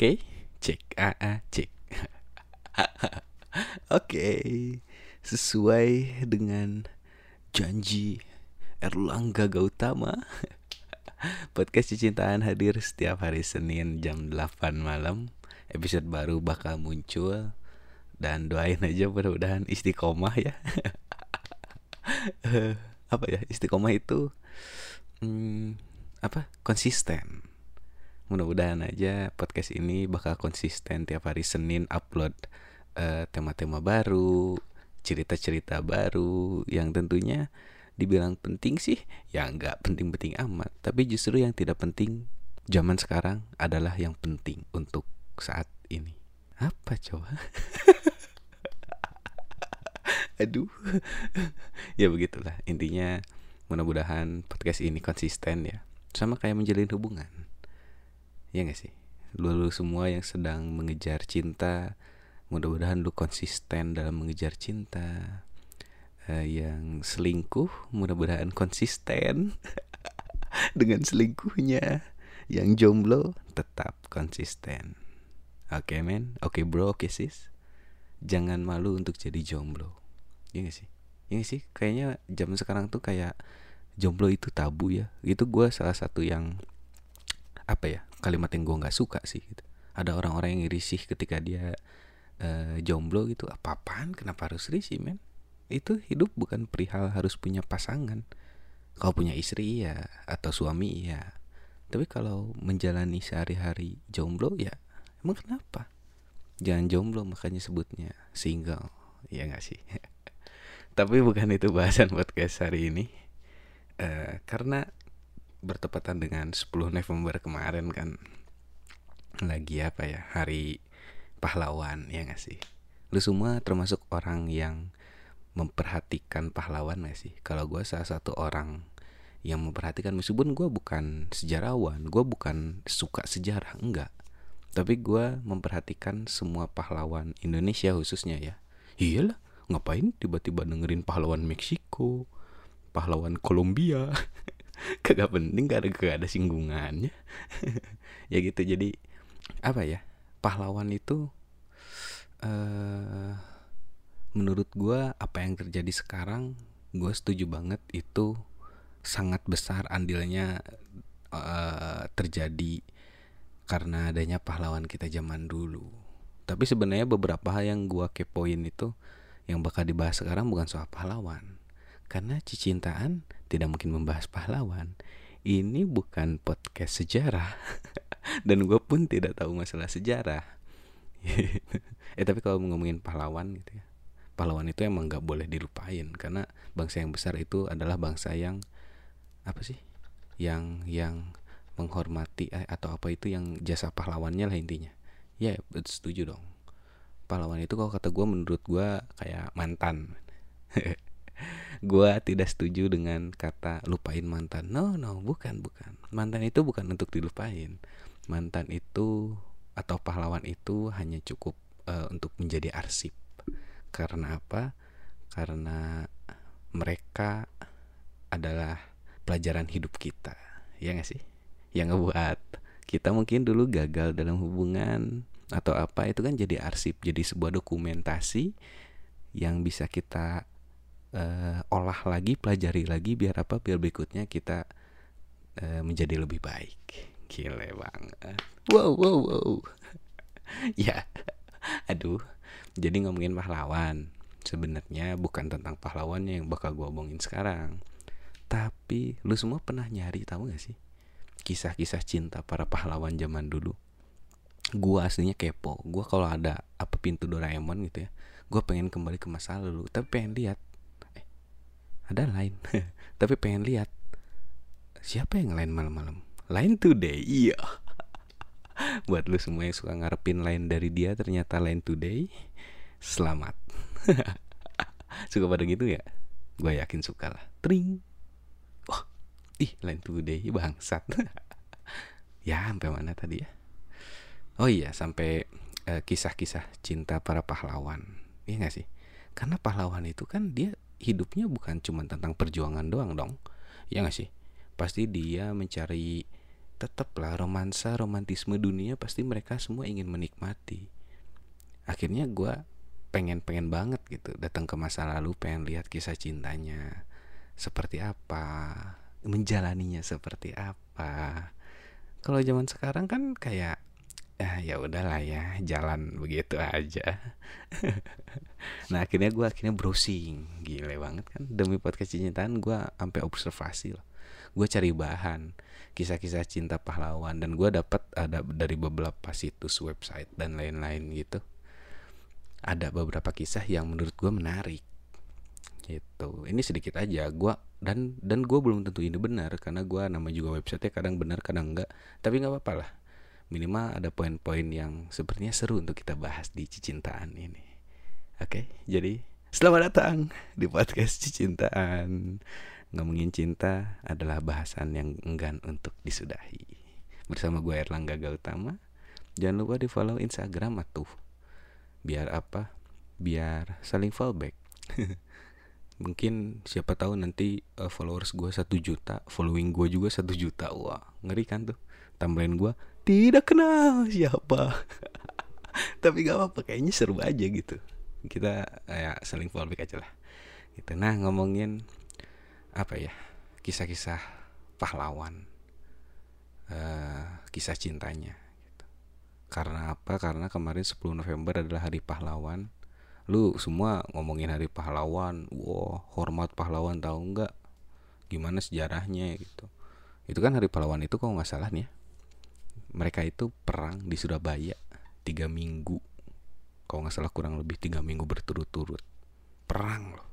Oke, cek a a cek. Oke, sesuai dengan janji Erlangga Gautama. Podcast Cicintaan hadir setiap hari Senin jam 8 malam. Episode baru bakal muncul dan doain aja mudah-mudahan istiqomah ya. apa ya istiqomah itu hmm, apa konsisten mudah-mudahan aja podcast ini bakal konsisten tiap hari Senin upload tema tema-tema baru cerita-cerita baru yang tentunya dibilang penting sih ya nggak penting-penting amat. Tapi justru yang tidak penting zaman sekarang adalah yang penting untuk saat ini. Apa coba? Aduh. Ya begitulah. Intinya mudah-mudahan podcast ini konsisten ya. Sama kayak menjalin hubungan ya gak sih? Lu, lu semua yang sedang mengejar cinta mudah-mudahan lu konsisten dalam mengejar cinta. Uh, yang selingkuh mudah-mudahan konsisten dengan selingkuhnya. Yang jomblo tetap konsisten. Oke okay, men? Oke okay, bro. Oke okay, sis. Jangan malu untuk jadi jomblo. Iya gak sih? Iya gak sih? Kayaknya zaman sekarang tuh kayak jomblo itu tabu ya. Itu gue salah satu yang apa ya kalimat yang gue nggak suka sih. Gitu. Ada orang-orang yang risih ketika dia uh, jomblo gitu. Apa-apaan? Kenapa harus risih men? Itu hidup bukan perihal harus punya pasangan. Kalau punya istri ya atau suami ya. Tapi kalau menjalani sehari-hari jomblo ya emang kenapa? Jangan jomblo makanya sebutnya single. Ya gak sih? tapi bukan itu bahasan podcast hari ini uh, karena bertepatan dengan 10 November kemarin kan. Lagi apa ya hari pahlawan ya gak sih? Lu semua termasuk orang yang memperhatikan pahlawan gak sih? Kalau gue salah satu orang yang memperhatikan meskipun gue bukan sejarawan gue bukan suka sejarah enggak. Tapi gue memperhatikan semua pahlawan Indonesia khususnya ya. Iyalah ngapain tiba-tiba dengerin pahlawan Meksiko pahlawan Kolombia kagak penting ada gak ada singgungannya ya gitu jadi apa ya pahlawan itu uh, menurut gue apa yang terjadi sekarang gue setuju banget itu sangat besar andilnya uh, terjadi karena adanya pahlawan kita zaman dulu tapi sebenarnya beberapa hal yang gue kepoin itu yang bakal dibahas sekarang bukan soal pahlawan. Karena cicintaan tidak mungkin membahas pahlawan. Ini bukan podcast sejarah. Dan gue pun tidak tahu masalah sejarah. eh tapi kalau ngomongin pahlawan gitu ya. Pahlawan itu emang gak boleh dilupain. Karena bangsa yang besar itu adalah bangsa yang apa sih? Yang yang menghormati eh, atau apa itu yang jasa pahlawannya lah intinya. Ya, setuju dong pahlawan itu kalau kata gue menurut gue kayak mantan gue tidak setuju dengan kata lupain mantan. No no bukan bukan. Mantan itu bukan untuk dilupain. Mantan itu atau pahlawan itu hanya cukup uh, untuk menjadi arsip. Karena apa? Karena mereka adalah pelajaran hidup kita. Ya gak sih? Yang ngebuat kita mungkin dulu gagal dalam hubungan atau apa itu kan jadi arsip jadi sebuah dokumentasi yang bisa kita uh, olah lagi pelajari lagi biar apa? Biar berikutnya kita uh, menjadi lebih baik. Gile banget. Wow wow wow. Ya. Aduh. Jadi ngomongin pahlawan. Sebenarnya bukan tentang pahlawannya yang bakal gue omongin sekarang. Tapi lu semua pernah nyari tahu gak sih? Kisah-kisah cinta para pahlawan zaman dulu. Gue aslinya kepo. Gue kalau ada apa pintu Doraemon gitu ya gue pengen kembali ke masa lalu. Tapi pengen lihat ada lain. Tapi pengen lihat. Siapa yang lain malam-malam? Lain today? Iya. Buat lu semua yang suka ngarepin lain dari dia ternyata lain today selamat. Suka pada gitu ya? Gue yakin suka lah. Tring. Wah ih lain today bangsat. Ya sampai mana tadi ya? Oh iya sampai eh, kisah-kisah cinta para pahlawan. Iya gak sih? Karena pahlawan itu kan dia hidupnya bukan cuma tentang perjuangan doang dong iya gak sih? Pasti dia mencari tetaplah romansa romantisme dunia pasti mereka semua ingin menikmati. Akhirnya gue pengen pengen banget gitu datang ke masa lalu pengen lihat kisah cintanya seperti apa menjalaninya seperti apa. Kalau zaman sekarang kan kayak ah, ya udahlah ya jalan begitu aja. Nah akhirnya gue akhirnya browsing. Gile banget kan. Demi podcast cintaan gue sampai observasi loh gue cari bahan kisah-kisah cinta pahlawan dan gue dapat ada dari beberapa situs website dan lain-lain gitu. Ada beberapa kisah yang menurut gue menarik. Gitu. Ini sedikit aja gue dan dan gue belum tentu ini benar karena gue nama juga website kadang benar kadang enggak. Tapi nggak apa-apa lah minimal ada poin-poin yang sepertinya seru untuk kita bahas di cicintaan ini oke jadi selamat datang di podcast cicintaan ngomongin cinta adalah bahasan yang enggan untuk disudahi. Bersama gue Erlangga Gautama. Jangan lupa di follow Instagram atuh. Biar apa? Biar saling fallback. Mungkin siapa tahu nanti uh, followers gue satu juta, following gue juga satu juta. Wah, ngeri kan tuh. Tambahin gue tidak kenal siapa. Tapi gak apa-apa, kayaknya seru aja gitu. Kita ya saling fallback aja lah. Gitu. Nah ngomongin apa ya kisah-kisah pahlawan uh, kisah cintanya gitu. karena apa karena kemarin 10 November adalah hari pahlawan lu semua ngomongin hari pahlawan wow hormat pahlawan tahu nggak gimana sejarahnya gitu itu kan hari pahlawan itu kok nggak salah nih ya mereka itu perang di Surabaya tiga minggu. Kalau nggak salah kurang lebih tiga minggu berturut-turut. Perang loh.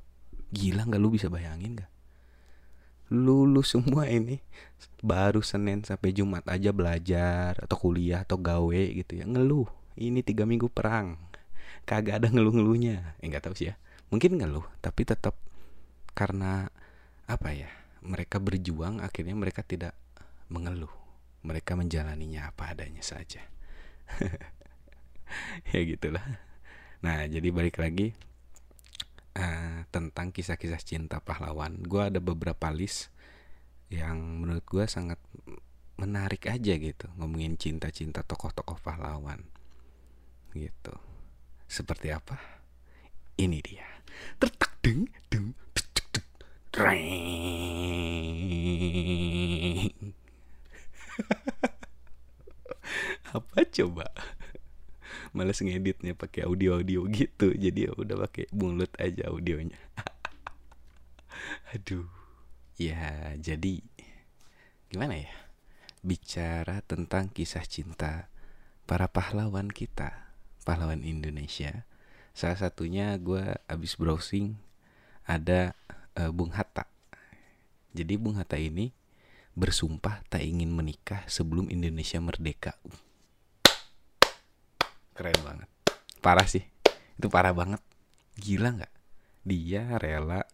Gila nggak lu bisa bayangin nggak? Lulus semua ini baru Senin sampai Jumat aja belajar atau kuliah atau gawe gitu ya. Ngeluh. Ini tiga minggu perang. Kagak ada ngeluh-ngeluhnya. Eh, nggak tahu sih ya. Mungkin ngeluh tapi tetap karena apa ya? Mereka berjuang akhirnya mereka tidak mengeluh mereka menjalaninya apa adanya saja ya gitulah nah jadi balik lagi uh, tentang kisah-kisah cinta pahlawan. Gue ada beberapa list yang menurut gue sangat menarik aja gitu ngomongin cinta-cinta tokoh-tokoh pahlawan gitu. Seperti apa? Ini dia. Tertak deng deng coba? males ngeditnya pakai audio audio gitu. Jadi ya udah pakai mulut aja audionya. Aduh. Ya jadi gimana ya? Bicara tentang kisah cinta para pahlawan kita pahlawan Indonesia. Salah satunya gue abis browsing ada uh, Bung Hatta. Jadi Bung Hatta ini bersumpah tak ingin menikah sebelum Indonesia merdeka keren banget. Parah sih. Itu parah banget. Gila nggak? Dia rela.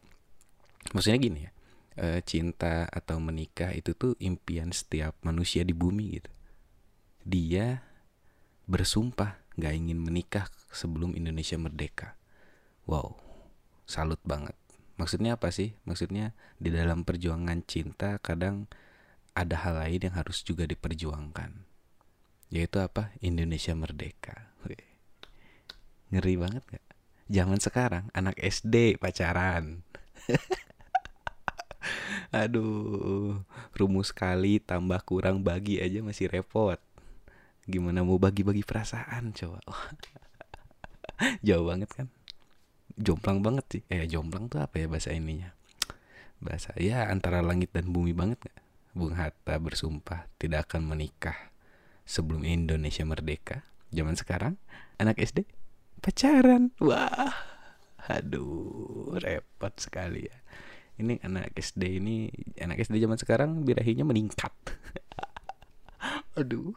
Maksudnya gini ya e, cinta atau menikah itu tuh impian setiap manusia di bumi gitu. Dia bersumpah nggak ingin menikah sebelum Indonesia merdeka. Wow salut banget. Maksudnya apa sih? Maksudnya di dalam perjuangan cinta kadang ada hal lain yang harus juga diperjuangkan. Yaitu apa? Indonesia merdeka Ngeri banget gak? Zaman sekarang anak SD pacaran. Aduh, rumus kali tambah kurang bagi aja masih repot. Gimana mau bagi-bagi perasaan coba? Jauh banget kan? Jomplang banget sih. Eh, jomplang tuh apa ya bahasa ininya? Bahasa ya antara langit dan bumi banget gak? Bung Hatta bersumpah tidak akan menikah sebelum Indonesia merdeka. Zaman sekarang anak SD pacaran. Wah aduh repot sekali ya. Ini anak SD ini anak SD zaman sekarang birahinya meningkat. Aduh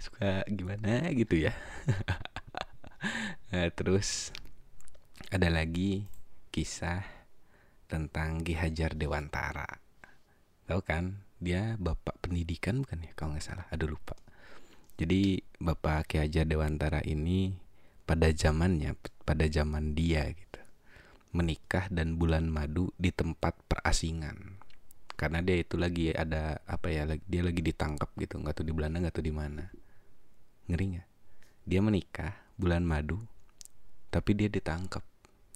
suka gimana gitu ya. Nah, terus ada lagi kisah tentang Ki Hajar Dewantara. Tahu kan? Dia bapak pendidikan bukan ya kalau nggak salah. Aduh lupa. Jadi bapak Ki Hajar Dewantara ini pada zamannya pada zaman dia gitu. Menikah dan bulan madu di tempat perasingan. Karena dia itu lagi ada apa ya dia lagi ditangkap gitu. Nggak tahu di Belanda nggak tahu di mana. Ngeri nggak? Dia menikah bulan madu tapi dia ditangkap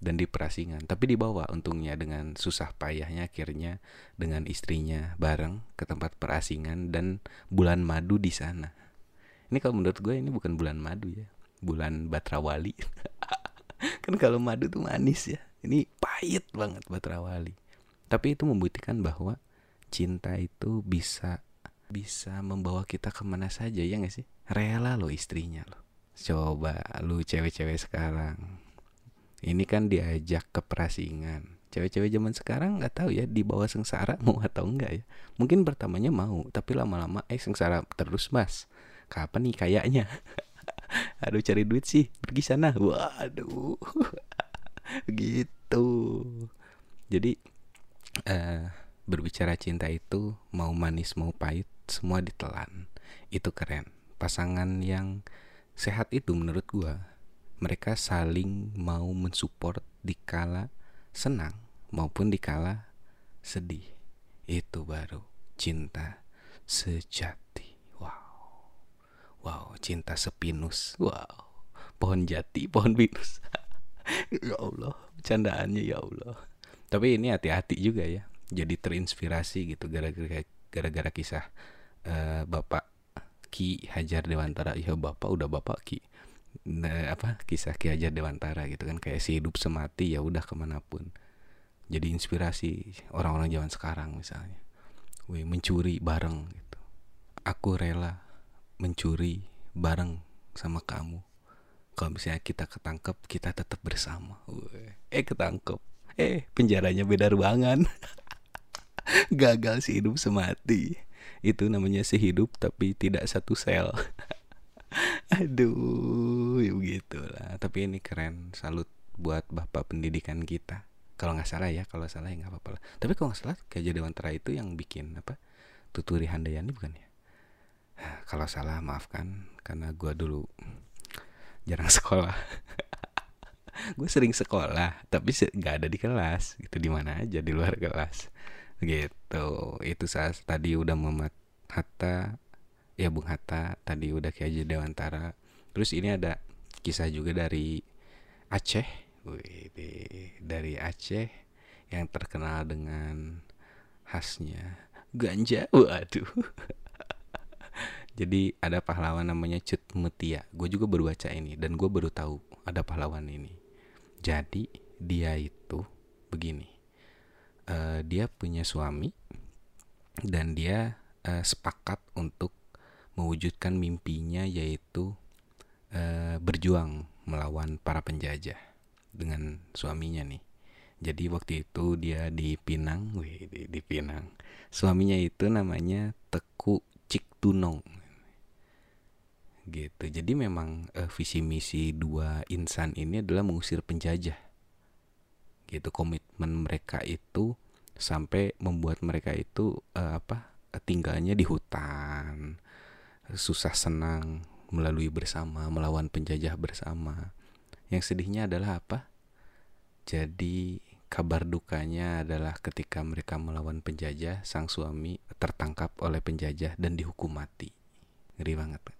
dan diperasingan tapi dibawa untungnya dengan susah payahnya akhirnya dengan istrinya bareng ke tempat perasingan dan bulan madu di sana. Ini kalau menurut gue ini bukan bulan madu ya bulan batrawali. Kan kalau madu tuh manis ya. Ini pahit banget batrawali. Tapi itu membuktikan bahwa cinta itu bisa bisa membawa kita ke mana saja ya gak sih? Rela lo istrinya lo coba lu cewek-cewek sekarang. Ini kan diajak ke perasingan cewek-cewek zaman sekarang nggak tahu ya di bawah sengsara mau atau enggak ya. Mungkin pertamanya mau tapi lama-lama eh sengsara terus mas. Kapan nih kayaknya aduh cari duit sih. Pergi sana. Waduh. Gitu. Jadi uh, berbicara cinta itu mau manis mau pahit semua ditelan. Itu keren. Pasangan yang sehat itu menurut gua. Mereka saling mau mensupport dikala senang maupun dikala sedih. Itu baru cinta sejati wow cinta sepinus. Wow pohon jati pohon pinus. Ya Allah candaannya ya Allah. Tapi ini hati-hati juga ya jadi terinspirasi gitu gara-gara gara-gara kisah uh, Bapak Ki Hajar Dewantara. Ya Bapak udah Bapak Ki. Nah, apa kisah Ki Hajar Dewantara gitu kan kayak si hidup semati ya udah ke mana pun. Jadi inspirasi orang-orang zaman sekarang misalnya. Wih, mencuri bareng gitu. Aku rela mencuri bareng sama kamu. Kalau misalnya kita ketangkep kita tetap bersama. Eh ketangkep. Eh penjaranya beda ruangan. Gagal sih hidup semati. Itu namanya sih hidup tapi tidak satu sel. Aduh ya begitulah. Tapi ini keren. Salut buat bapak pendidikan kita. Kalau nggak salah ya kalau salah ya nggak apa-apa lah. Tapi kalau nggak salah kayak Dewantara itu yang bikin apa tuturi Handayani bukan ya kalau salah maafkan karena gua dulu jarang sekolah. Gue sering sekolah tapi nggak ada di kelas gitu. Di mana aja di luar kelas. Gitu. Itu saat tadi udah Muhammad Hatta ya Bung Hatta tadi udah kayak Dewantara. Terus ini ada kisah juga dari Aceh. Wih, dari Aceh yang terkenal dengan khasnya ganja. Waduh jadi ada pahlawan namanya Cut Mutia gue juga baru baca ini dan gue baru tahu ada pahlawan ini jadi dia itu begini uh, dia punya suami dan dia uh, sepakat untuk mewujudkan mimpinya yaitu uh, berjuang melawan para penjajah dengan suaminya nih. Jadi waktu itu dia di Pinang, wih di, Pinang. Suaminya itu namanya Teku Ciktunong. Gitu. Jadi memang uh, visi misi dua insan ini adalah mengusir penjajah. Gitu komitmen mereka itu sampai membuat mereka itu uh, apa tinggalnya di hutan susah senang melalui bersama melawan penjajah bersama. Yang sedihnya adalah apa? Jadi kabar dukanya adalah ketika mereka melawan penjajah sang suami tertangkap oleh penjajah dan dihukum mati. Ngeri banget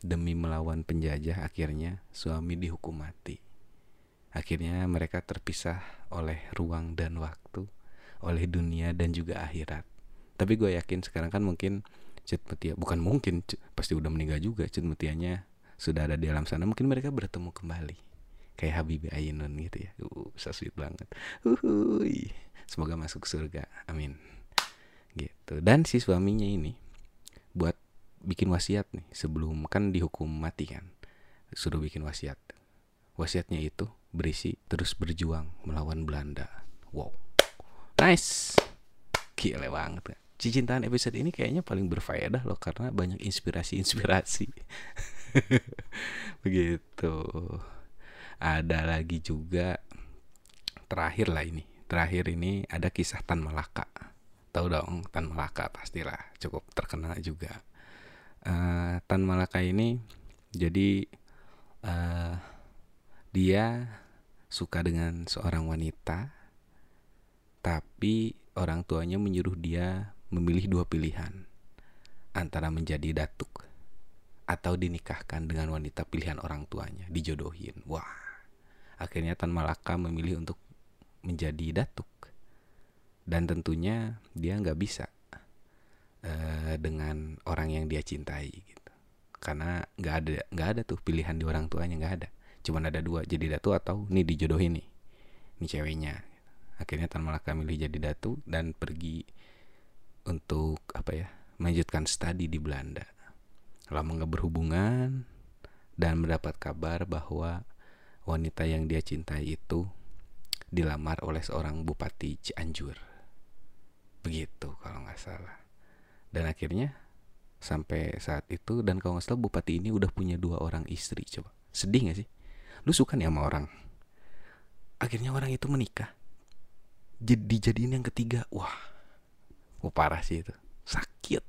demi melawan penjajah akhirnya suami dihukum mati Akhirnya mereka terpisah oleh ruang dan waktu, oleh dunia dan juga akhirat. Tapi gue yakin sekarang kan mungkin Cut Mutia, bukan mungkin, pasti udah meninggal juga Cut Mutianya sudah ada di alam sana. Mungkin mereka bertemu kembali. Kayak Habibie Ainun gitu ya. Uh, so sweet banget. Uhuy. Semoga masuk surga. Amin. Gitu. Dan si suaminya ini buat bikin wasiat nih sebelum kan dihukum mati kan. Suruh bikin wasiat. Wasiatnya itu berisi terus berjuang melawan Belanda. Wow. Nice. Gile banget. Cicintaan episode ini kayaknya paling berfaedah loh karena banyak inspirasi-inspirasi. Begitu. Ada lagi juga terakhir lah ini. Terakhir ini ada kisah Tan Malaka. Tahu dong Tan Malaka pastilah cukup terkenal juga. Uh, Tan Malaka ini jadi uh, dia suka dengan seorang wanita tapi orang tuanya menyuruh dia memilih dua pilihan antara menjadi datuk atau dinikahkan dengan wanita pilihan orang tuanya, dijodohin. Wah, akhirnya Tan Malaka memilih untuk menjadi datuk dan tentunya dia nggak bisa uh, dengan orang yang dia cintai gitu. Karena nggak ada nggak ada tuh pilihan di orang tuanya nggak ada. Cuman ada dua jadi datu atau nih dijodohin nih ini ceweknya. Akhirnya Tan Malaka milih jadi datu dan pergi untuk apa ya melanjutkan studi di Belanda. Lama nggak berhubungan dan mendapat kabar bahwa wanita yang dia cintai itu dilamar oleh seorang bupati Cianjur. Begitu kalau nggak salah dan akhirnya sampai saat itu dan kalau nggak salah bupati ini udah punya dua orang istri coba. Sedih gak sih? Lu suka nih sama orang. Akhirnya orang itu menikah. Jadi jadiin yang ketiga. Wah oh, parah sih itu. Sakit.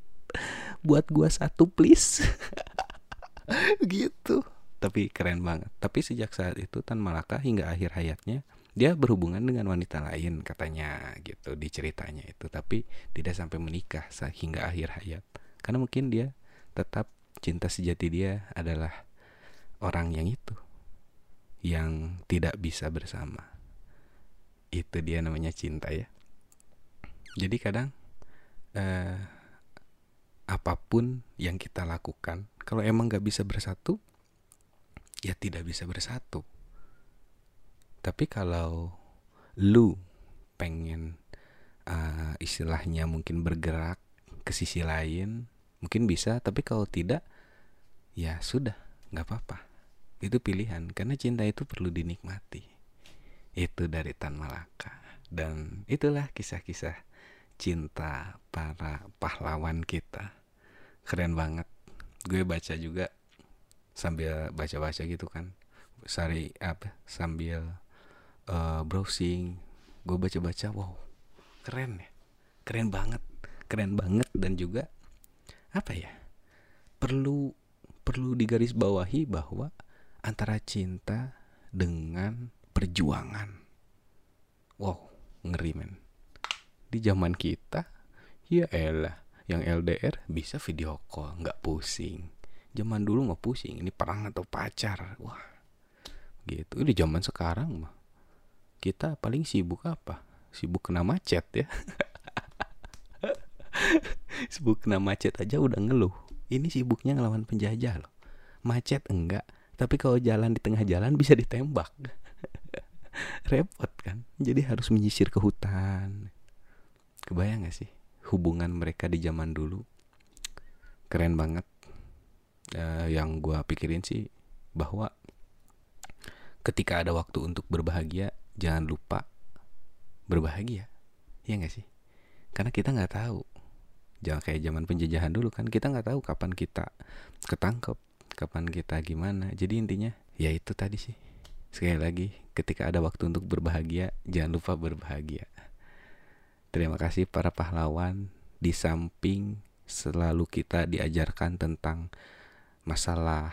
Buat gua satu please. Gitu. Tapi keren banget. Tapi sejak saat itu Tan Malaka hingga akhir hayatnya dia berhubungan dengan wanita lain katanya gitu di ceritanya itu. Tapi tidak sampai menikah hingga akhir hayat. Karena mungkin dia tetap cinta sejati dia adalah orang yang itu yang tidak bisa bersama. Itu dia namanya cinta ya. Jadi kadang eh, apa pun yang kita lakukan kalau emang gak bisa bersatu ya tidak bisa bersatu tapi kalau lu pengen uh, istilahnya mungkin bergerak ke sisi lain mungkin bisa. Tapi kalau tidak ya sudah nggak apa-apa. Itu pilihan karena cinta itu perlu dinikmati. Itu dari Tan Malaka. Dan itulah kisah-kisah cinta para pahlawan kita. Keren banget. Gue baca juga sambil baca-baca gitu kan. Sari apa sambil uh, browsing gue baca-baca wow keren ya. Keren banget keren banget dan juga apa ya perlu perlu digarisbawahi bahwa antara cinta dengan perjuangan. Wow ngeri men. Di zaman kita ya elah yang LDR bisa video call nggak pusing. Zaman dulu nggak pusing ini perang atau pacar. Wah gitu. Di zaman sekarang mah kita paling sibuk apa? Sibuk kena macet ya. Sibuk kena macet aja udah ngeluh. Ini sibuknya ngelawan penjajah loh. Macet enggak tapi kalau jalan di tengah jalan bisa ditembak. Repot kan? Jadi harus menyisir ke hutan. Kebayang gak sih hubungan mereka di zaman dulu? Keren banget. Uh, yang gue pikirin sih bahwa ketika ada waktu untuk berbahagia jangan lupa berbahagia ya gak sih? Karena kita nggak tahu. Jangan kayak zaman penjajahan dulu kan kita nggak tahu kapan kita ketangkep kapan kita gimana. Jadi intinya ya itu tadi sih. Sekali lagi ketika ada waktu untuk berbahagia jangan lupa berbahagia. Terima kasih para pahlawan di samping selalu kita diajarkan tentang masalah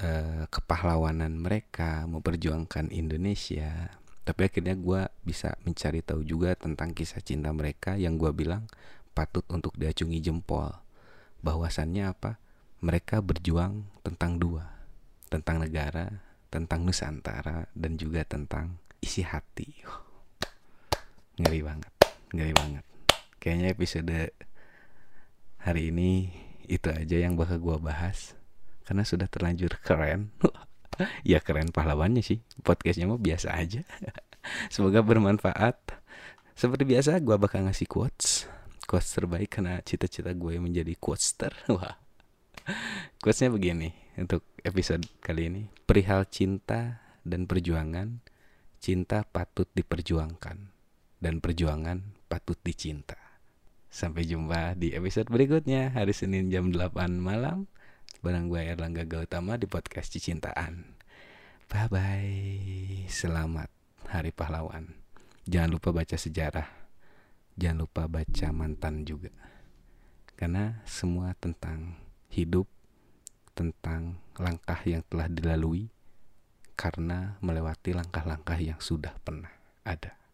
eh, kepahlawanan mereka memperjuangkan Indonesia. Tapi akhirnya gue bisa mencari tahu juga tentang kisah cinta mereka yang gue bilang patut untuk diacungi jempol. Bahwasannya apa? Mereka berjuang tentang dua, tentang negara, tentang Nusantara, dan juga tentang isi hati. Ngeri banget ngeri banget kayaknya episode hari ini itu aja yang bakal gue bahas karena sudah terlanjur keren. Ya keren pahlawannya sih. Podcastnya mau biasa aja. Semoga bermanfaat. Seperti biasa gue bakal ngasih quotes. Quotes terbaik karena cita-cita gue menjadi quotester. Wah. Quotesnya begini untuk episode kali ini. Perihal cinta dan perjuangan. Cinta patut diperjuangkan dan perjuangan patut dicinta. Sampai jumpa di episode berikutnya hari Senin jam 8 malam bareng gue Erlangga Gautama di podcast Cicintaan. Bye bye. Selamat Hari Pahlawan. Jangan lupa baca sejarah. Jangan lupa baca mantan juga. Karena semua tentang hidup, tentang langkah yang telah dilalui karena melewati langkah-langkah yang sudah pernah ada.